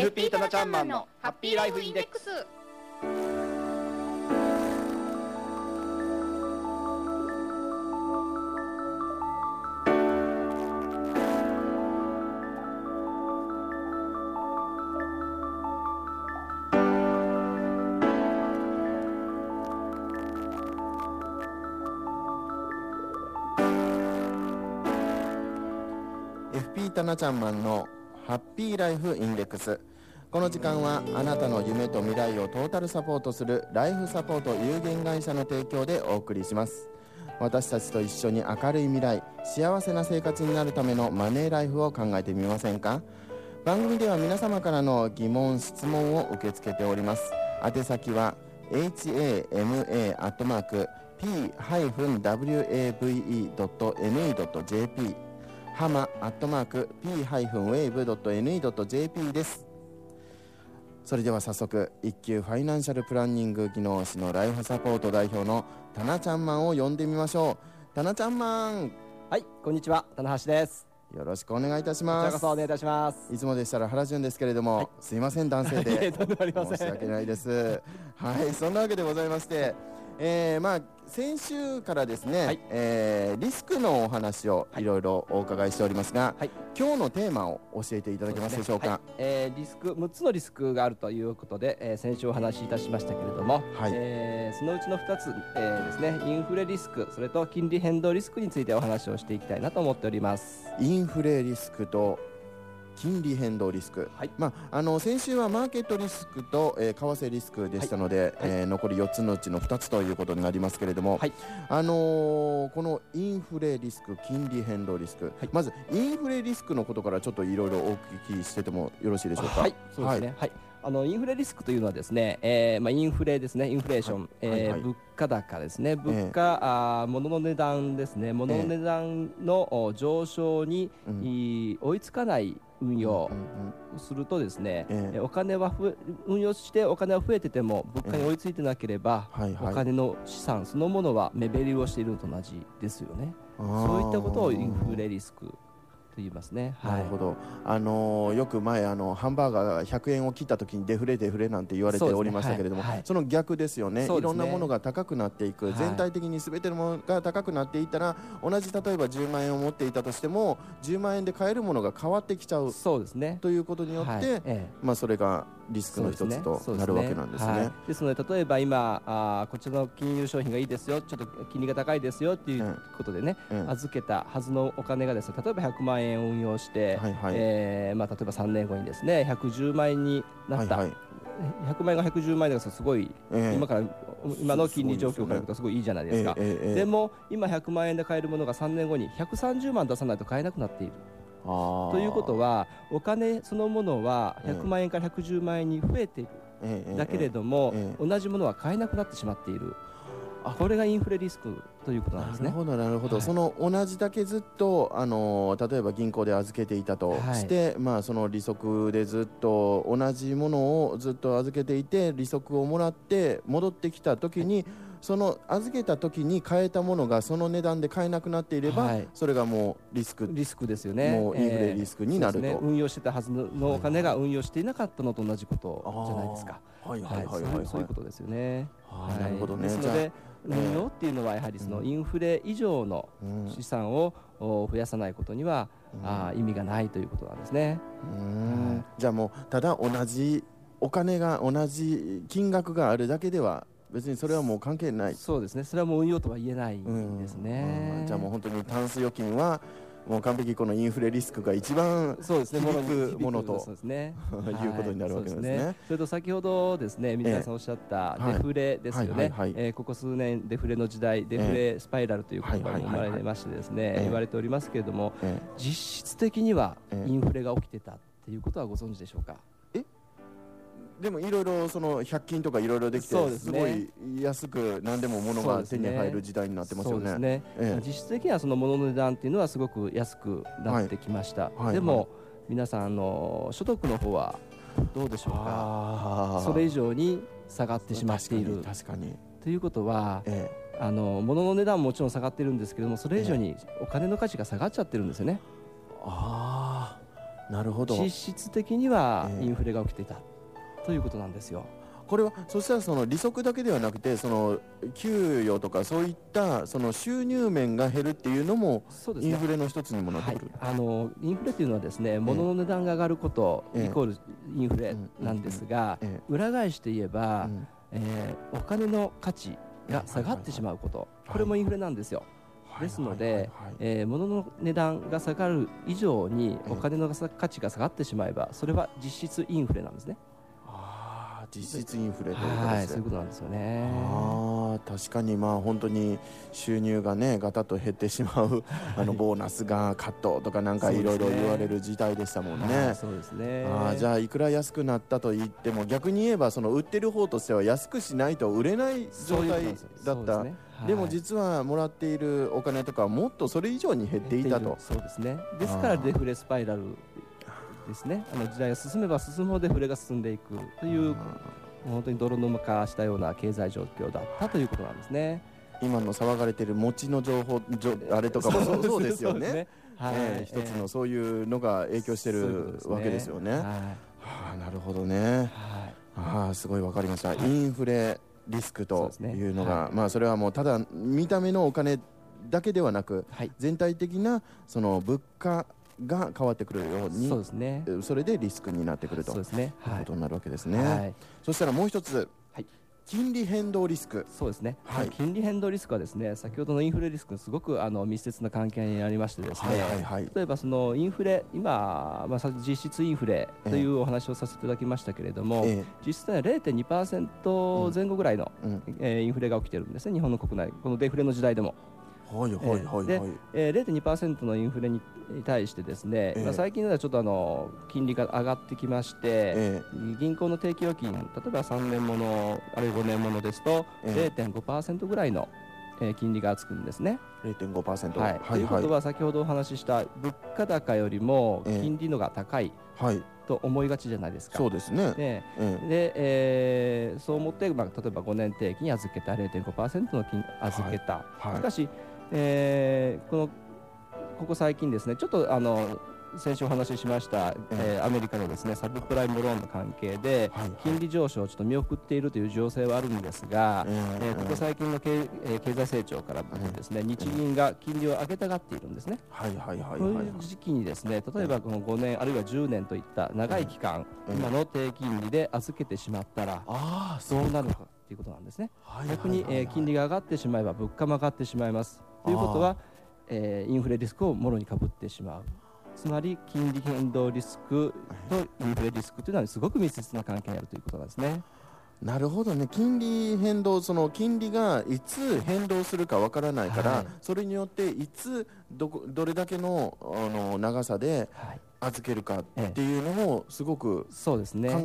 FP タナちゃんマンのハッピーライフインデックス。タナちゃんマンのハッピーライフインデックスこの時間はあなたの夢と未来をトータルサポートするライフサポート有限会社の提供でお送りします。私たちと一緒に明るい未来幸せな生活になるためのマネーライフを考えてみませんか？番組では皆様からの疑問質問を受け付けております。宛先は hama.p-wave.ne.jp ハマアットマーク p-wave.ne.jp です。それでは早速一級ファイナンシャルプランニング技能士のライフサポート代表のタナちゃんマンを呼んでみましょう。タナちゃんマン。はいこんにちは棚橋です。よろしくお願いいたします。こちらこそお願いいたします。いつもでしたら原潤ですけれども、はい、すいません男性で。申し訳ないです。はいそんなわけでございましてえー、まあ先週からですね、はい、えー、リスクのお話をい。ろいろお伺いしておりますが、はい、今日のテーマを教えていただけますでしょうか、ね。はい、えー、リスク6つのリスクがあるということで、えー、先週お話しいたしましたけれども、はい。えー、そのうちの2つ、えー、ですねインフレリスクそれと金利変動リスクについてお話をしていきたいなと思っております。インフレリスクと金利変動リスク、はい、まあ、あの先週はマーケットリスクと、えー、為替リスクでしたので、はい、えー、残り4つのうちの2つということになりますけれども、はい、あのー、このインフレリスク、金利変動リスク、まずインフレリスクのことからちょっといろいろお聞きしててもよろしいでしょうか？はい。そうですね、はいあのインフレリスクというのはですね、えーまあ、インフレですね、インフレーション、はい、えーはい。はい、物価高ですね、物価、えー、あ物の値段ですね、物の値段の上昇に、えー、追いつかない運用するとですね、えー、お金は運用してお金は増えてても物価に追いついてなければ、えーはいはい、お金の資産そのものは目減りをしているのと同じですよね。そういったことをインフレリスクと言いますね。なるほど。あのー、よく前あのハンバーガーが100円を切った時にデフレデフレなんて言われておりましたけれども、そ、ねはいはい、その逆ですよね。いろんなものが高くなっていく、全体的にすべてのものが高くなっていったら、同じ例えば10万円を持っていたとしても、10万円で買えるものが変わってきちゃう。そうですね。ということによって、はいええ、まあそれがリスクの一つとなるわけなんですね。ですね。はい、ですので例えば今あこちらの金融商品がいいですよ、ちょっと金利が高いですよっていうことでね、うん、預けたはずのお金がですね例えば100万円を運用して、はいはい、えー、まあ例えば3年後にですね110万円になった。はいはい。100万円が110万円だとすごい、えー、今から今の金利状況からいくとすごいいいじゃないですか、で、えーえー、も今100万円で買えるものが3年後に130万出さないと買えなくなっている。ということはお金そのものは100万円から110万円に増えている、だけれども、同じものは買えなくなってしまっている。これがインフレリスクということなんですね。なるほどなるほど、はい、その同じだけずっとあの例えば銀行で預けていたとして、はい、まあその利息でずっと同じものをずっと預けていて利息をもらって戻ってきた時に、はいその預けた時に買えたものがその値段で買えなくなっていれば、はい、それがもうリスク。リスクですよね。もうインフレリスクになると、えーね、運用してたはずのお金が運用していなかったのと同じことじゃないですか。はい。はいはいはい、そういうことですよね。はい、なるほどね。ですので運用っていうのはやはりそのインフレ以上の資産を増やさないことには、うん、あ意味がないということなんですね。はい、じゃあもうただ同じお金が同じ金額があるだけでは別にそれはもう関係ない。そうですね。それはもう運用とは言えないんですね、うん、じゃあもう本当にタンス預金はもう完璧このインフレリスクが一番そうですね。ものとそうですね。いうことになるわけですね。はい、それと先ほどですね水谷さんおっしゃったデフレですよね、えここ数年デフレの時代デフレスパイラルという言葉も生まれましてですね言われておりますけれども実質的にはインフレが起きてたっていうことはご存知でしょうか？でもいろいろその100均とかいろいろできてすごい安く何でも物が手に入る時代になってますよね。ね。ええ、実質的にはその物の値段っていうのはすごく安くなってきました。はいはい、でも、皆さんあの所得の方はどうでしょうか？それ以上に下がってしまっている。確かにということは、ええ、あの物の値段ももちろん下がってるんですけどもそれ以上にお金の価値が下がっちゃってるんですよね。ああなるほど。実質的にはインフレが起きていた、ということなんですよ。これはそしたらその利息だけではなくてその給与とかそういったその収入面が減るっていうのもインフレの一つにもなってくる、ねはい、あのインフレというのはですね、物の値段が上がること、イコールインフレなんですが、裏返して言えば、えー、お金の価値が下がってしまうこと、これもインフレなんですよ。ですので、えー、物の値段が下がる以上にお金の価値が下がってしまえばそれは実質インフレなんですね。実質インフレということはい、そういうことなんですよね。あ確かにまあ本当に収入がねガタッと減ってしまうあのボーナスがカットとかなんかいろいろ言われる時代でしたもんね。そうですね。あじゃあいくら安くなったと言っても逆に言えばその売ってる方としては安くしないと売れない状態だった。でも実はもらっているお金とかはもっとそれ以上に減っていたと。そうですね。ですからデフレスパイラルですね。あの時代が進めば進むほどデフレが進んでいくという本当に泥沼化したような経済状況だったということなんですね。今の騒がれている餅の情報あれとかもそうですよね。はい、えー、一つのそういうのが影響してるわけですよね。はい、はあ、なるほどね。はい、ああすごいわかりました。インフレリスクというのが、ね。はい、まあそれはもうただ見た目のお金だけではなく、はい、全体的なその物価が変わってくるようにそうです、ね、それでリスクになってくるとそうです、ね、い。うことになるわけですね。はい、そしたらもう一つ、はい、金利変動リスク。そうですね、はい、金利変動リスクはですね先ほどのインフレリスクすごくあの密接な関係にありましてですね、はいはいはい、例えばそのインフレ今、まあ、実質インフレというお話をさせていただきましたけれども、ええ、実質は0.2%前後ぐらいの、うん、えー、インフレが起きてるんですね日本の国内。このデフレの時代でも。はいはいはいはい、で、えー、0.2%のインフレに対してですね、えー、まあ、最近ではちょっとあの金利が上がってきまして、えー、銀行の定期預金例えば3年ものあるいは5年ものですと、えー、0.5%ぐらいのえー、金利がつくんですね。0.5%、はい。はい、ということは先ほどお話しした物価高よりも金利のが高い、はい、と思いがちじゃないですか。そうですね。で、で、えー、そう思って、まあ、例えば5年定期に預けた0.5%の金預けた、はい、しかしえー、このここ最近ですねちょっとあの先週お話ししました、えー、アメリカのですねサブプライムローンの関係で、金利上昇をちょっと見送っているという情勢はあるんですが、えー、ここ最近の経,、えー、経済成長からですね、日銀が金利を上げたがっているんですね。はいはいはいこうい。う時期にですね例えばこの5年あるいは10年といった長い期間、今の低金利で預けてしまったら、あそうなるのかということなんですね。逆に、えー、金利が上がってしまえば物価も上がってしまいます。ということは、えー、インフレリスクをもろにかぶってしまう。つまり金利変動リスクとインフレリスクというのはすごく密接な関係にあるということなんですね。なるほどね。金利変動その金利がいつ変動するかわからないから、はい、それによっていつどどれだけのあの長さで預けるかっていうのもすごく考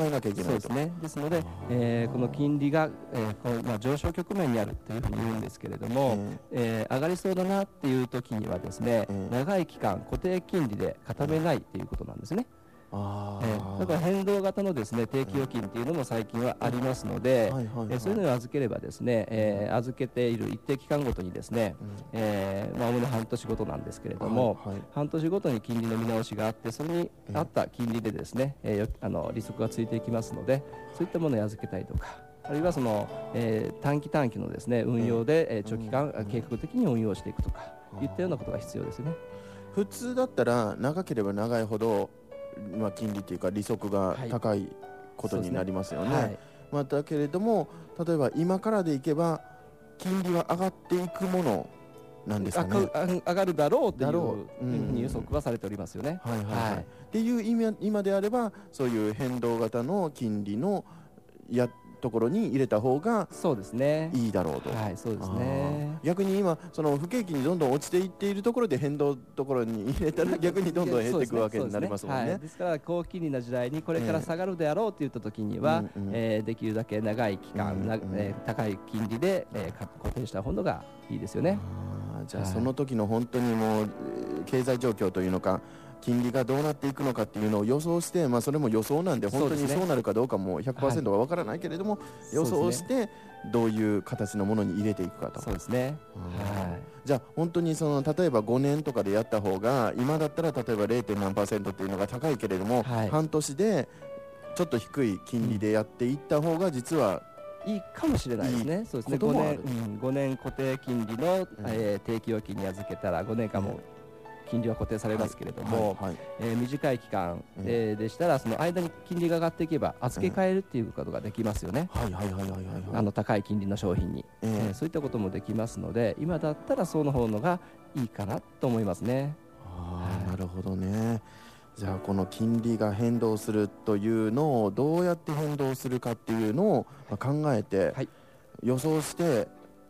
えなきゃいけないですね。ですので、えー、この金利が、えーこのまあ、上昇局面にあるというふうに言うんですけれども、えー、えー、上がりそうだなっていう時にはですね、長い期間固定金利で固めないということなんですね。あえー、だから変動型のですね定期預金っていうのも最近はありますので、えそういうのを預ければですね、えー、預けている一定期間ごとにですね、うん、えー、まあおおむね半年ごとなんですけれども、はいはい、半年ごとに金利の見直しがあってそれに合った金利でですね、えー、あの利息がついていきますのでそういったものを預けたりとか。あるいはその、えー、短期短期のですね運用で、えー、長期間、計画的に運用していくとかいったようなことが必要ですね。普通だったら長ければ長いほどまあ、金利というか利息が高いことになりますよね。はい、まあ、だけれども例えば今からでいけば金利は上がっていくものなんですかね上がるだろうというふうに予測はされておりますよね。はいはいはい、っていう今今であればそういう変動型の金利のやところに入れた方がそうですね。いいだろうと、はいそうですね。逆に今その不景気にどんどん落ちていっているところで変動ところに入れたら 逆にどんどん減っていくわけになりますもんね。です、から高金利な時代にこれから下がるであろうといった時には、えー、えー、できるだけ長い期間、うんうん、えー、高い金利で、えー、固定した方がいいですよね。じゃあその時の本当にもう経済状況というのか金利がどうなっていくのかっていうのを予想して、まあ、それも予想なんで本当にそうなるかどうかも100%は分からないけれども、はい、予想してどういう形のものに入れていくかと。そうですね、はい、じゃあ本当にその例えば5年とかでやった方が今だったら例えば 0. 何パーセントっていうのが高いけれども、はい、半年でちょっと低い金利でやっていった方が実はいいかもしれないですね。そうですね。5年、うん、年固定金利の、うん、えー、定期預金に預けたら5年間も金利は固定されますけれども、はいはい、えー、短い期間、うん、えー、でしたらその間に金利が上がっていけば預け替えるっていうことができますよね。あの高い金利の商品に、えー、えー、そういったこともできますので今だったらその方のがいいかなと思いますね。ああ、なるほどね。じゃあこの金利が変動するというのをどうやって変動するかっていうのを考えて予想して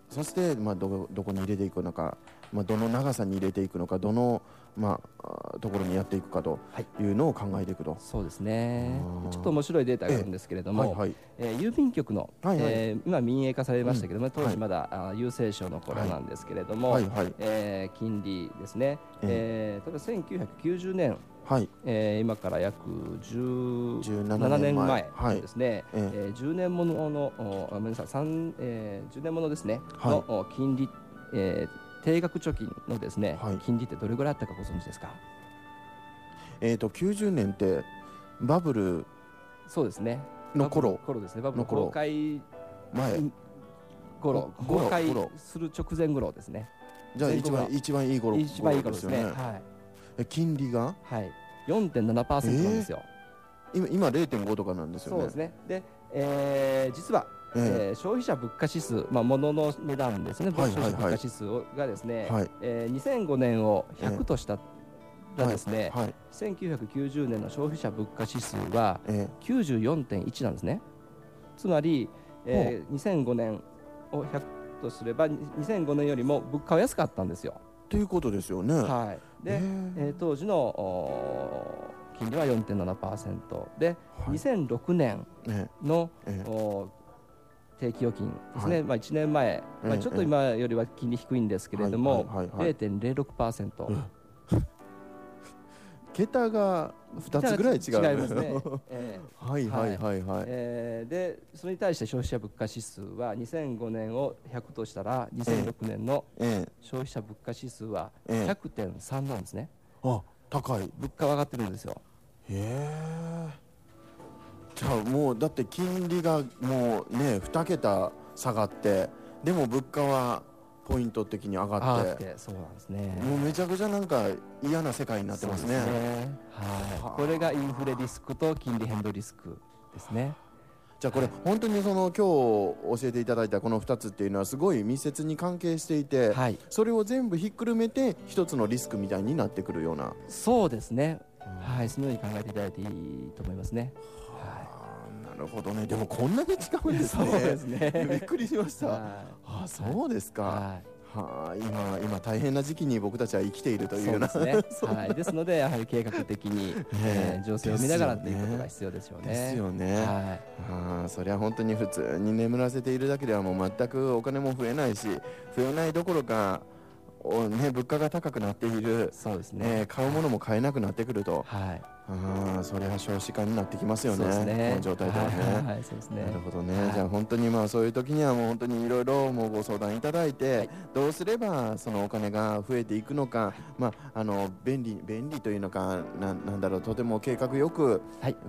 そしてまあどどこに入れていくのかまあ、どの長さに入れていくのかどの、まあ、ところにやっていくかとい。うのを考えていくと、はい、そうですね。ちょっと面白いデータがあるんですけれども、えはいはい、えー、郵便局の、はいはい、えー、今民営化されましたけども、うん、当時まだ、はい、郵政省の頃なんですけれども、はいはい、えー、金利ですね、えー、例えば1990年はい。えー、今から約17年前ですね、はい、えー、10年もののごめんなさい、えー、10年ものですね、はい、の金利、えー、定額貯金のですね、はい、金利ってどれぐらいあったかご存知ですか？えっ、ー、と90年ってバブルそうですね。の頃。頃ですね。バブル崩壊前。頃。崩壊する直前頃ですね。じゃあ一番一番いい頃一番いい頃ですね、はい。え金利が？はい。4.7%なんですよ、えー、今今0.5とかなんですよね。そうですね。で、えー、実はえー、消費者物価指数、まあ、物の値段ですね、消費者物価指数がですね、はい。えー、2005年を100としたらですね、はいはい、1990年の消費者物価指数は94.1なんですね。つまり、えー、2005年を100とすれば2005年よりも物価は安かったんですよ。ということですよね。はい、で、えー、当時の金利は4.7%で、はい、2006年の、ええ定期預金ですね、はい、まあ、1年前、まあ、ちょっと今よりは金利低いんですけれども、0.06%。桁が2つぐらい違う。違いますね、えー、はいはいはい。はい、えー、でそれに対して消費者物価指数は2005年を100としたら2006年の消費者物価指数は100.3なんですね、えー、あ高い。物価は上がってるんですよ。へえじゃあもうだって金利がもうね2桁下がってでも物価はポイント的に上がって。そうなんですね。もうめちゃくちゃなんか嫌な世界になってますね、ね、はい。これがインフレリスクと金利変動リスクですね。じゃあこれ本当にその今日教えていただいたこの2つっていうのはすごい密接に関係していて、はい、それを全部ひっくるめて一つのリスクみたいになってくるような。そうですね、はい。そのように考えていただいていいと思いますねなるほどね。でもこんなに違うんですね。そうですね。びっくりしました、はい、あそうですか、はあ、今今大変な時期に僕たちは生きているというような。ですね、はい、ですのでやはり計画的に、え。ー、情勢を見ながらということが必要ですよね。ですよね。はい、はあ、それは本当に普通に眠らせているだけではもう全くお金も増えないし増えないどころかおね、物価が高くなっているそうですね、えー、買うものも買えなくなってくると、はい、あそれは少子化になってきますよね、ね。この状態ではね。はい、そうですね。なるほどね、はい、じゃあ本当にまあそういう時にはもう本当にいろいろもうご相談いただいて、はい、どうすればそのお金が増えていくのか、まあ、あの便利便利というのかななんだろうとても計画よく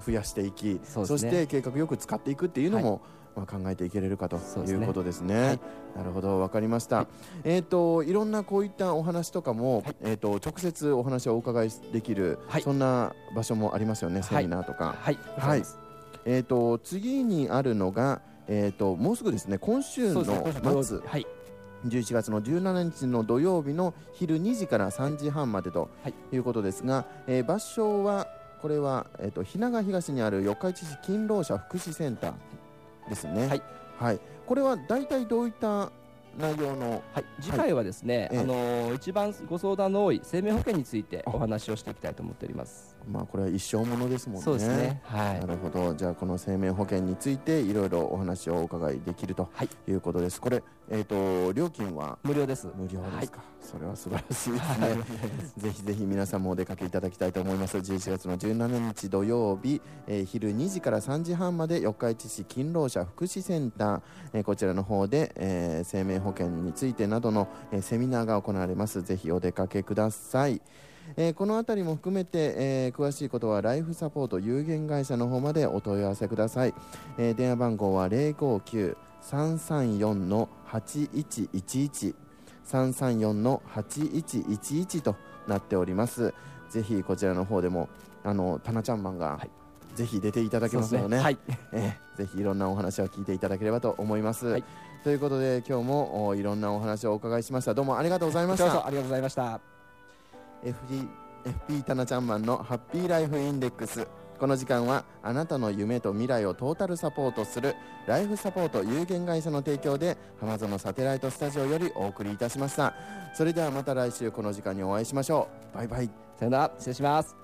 増やしていき、そそして計画よく使っていくっていうのも、まあ、考えていけれるかということですね。すねはい、なるほど、わかりました。はい、えっ、ー、と、いろんなこういったお話とかも、はい、えっ、と、直接お話をお伺いできる、そんな場所もありますよね、セミナーとか。はい。はい。えっ、ー、と、次にあるのが、えっ、と、もうすぐですね、今週の末。はい。11月の17日の土曜日の昼2時から3時半までということですが、はい、えー、場所はこれは、えーと、日永東にある四日市市勤労者福祉センターですね。はい、はい、これは大体どういった内容の、はい、次回はですね、はい、あのー、一番ご相談の多い生命保険についてお話をしていきたいと思っております。まあこれは一生ものですもんね。そうですね。はい。なるほど。じゃあこの生命保険についていろいろお話をお伺いできるということです。これえっ、ー、と料金は？無料です。無料ですか？はい、それは素晴らしいですね。ぜひぜひ皆さんもお出かけいただきたいと思います。11月の17日土曜日、えー、昼2時から3時半まで四日市市勤労者福祉センター、えー、こちらの方で、えー、生命保険についてなどの、えー、セミナーが行われます。ぜひお出かけください。えー、この辺りも含めて、えー、詳しいことはライフサポート有限会社の方までお問い合わせください、えー、電話番号は059-334の8111 334の8111となっておりますぜひこちらの方でもあのタナちゃんマンが、はいぜひ出ていただけますので、ね、はい、えー、ぜひいろんなお話を聞いていただければと思います。はい、ということで今日もいろんなお話をお伺いしました。どうもありがとうございました。ありがとうございました。FG FP タナちゃんマンのハッピーライフインデックスこの時間はあなたの夢と未来をトータルサポートするライフサポート有限会社の提供で浜園サテライトスタジオよりお送りいたしました。それではまた来週この時間にお会いしましょう。バイバイ。さよなら。失礼します。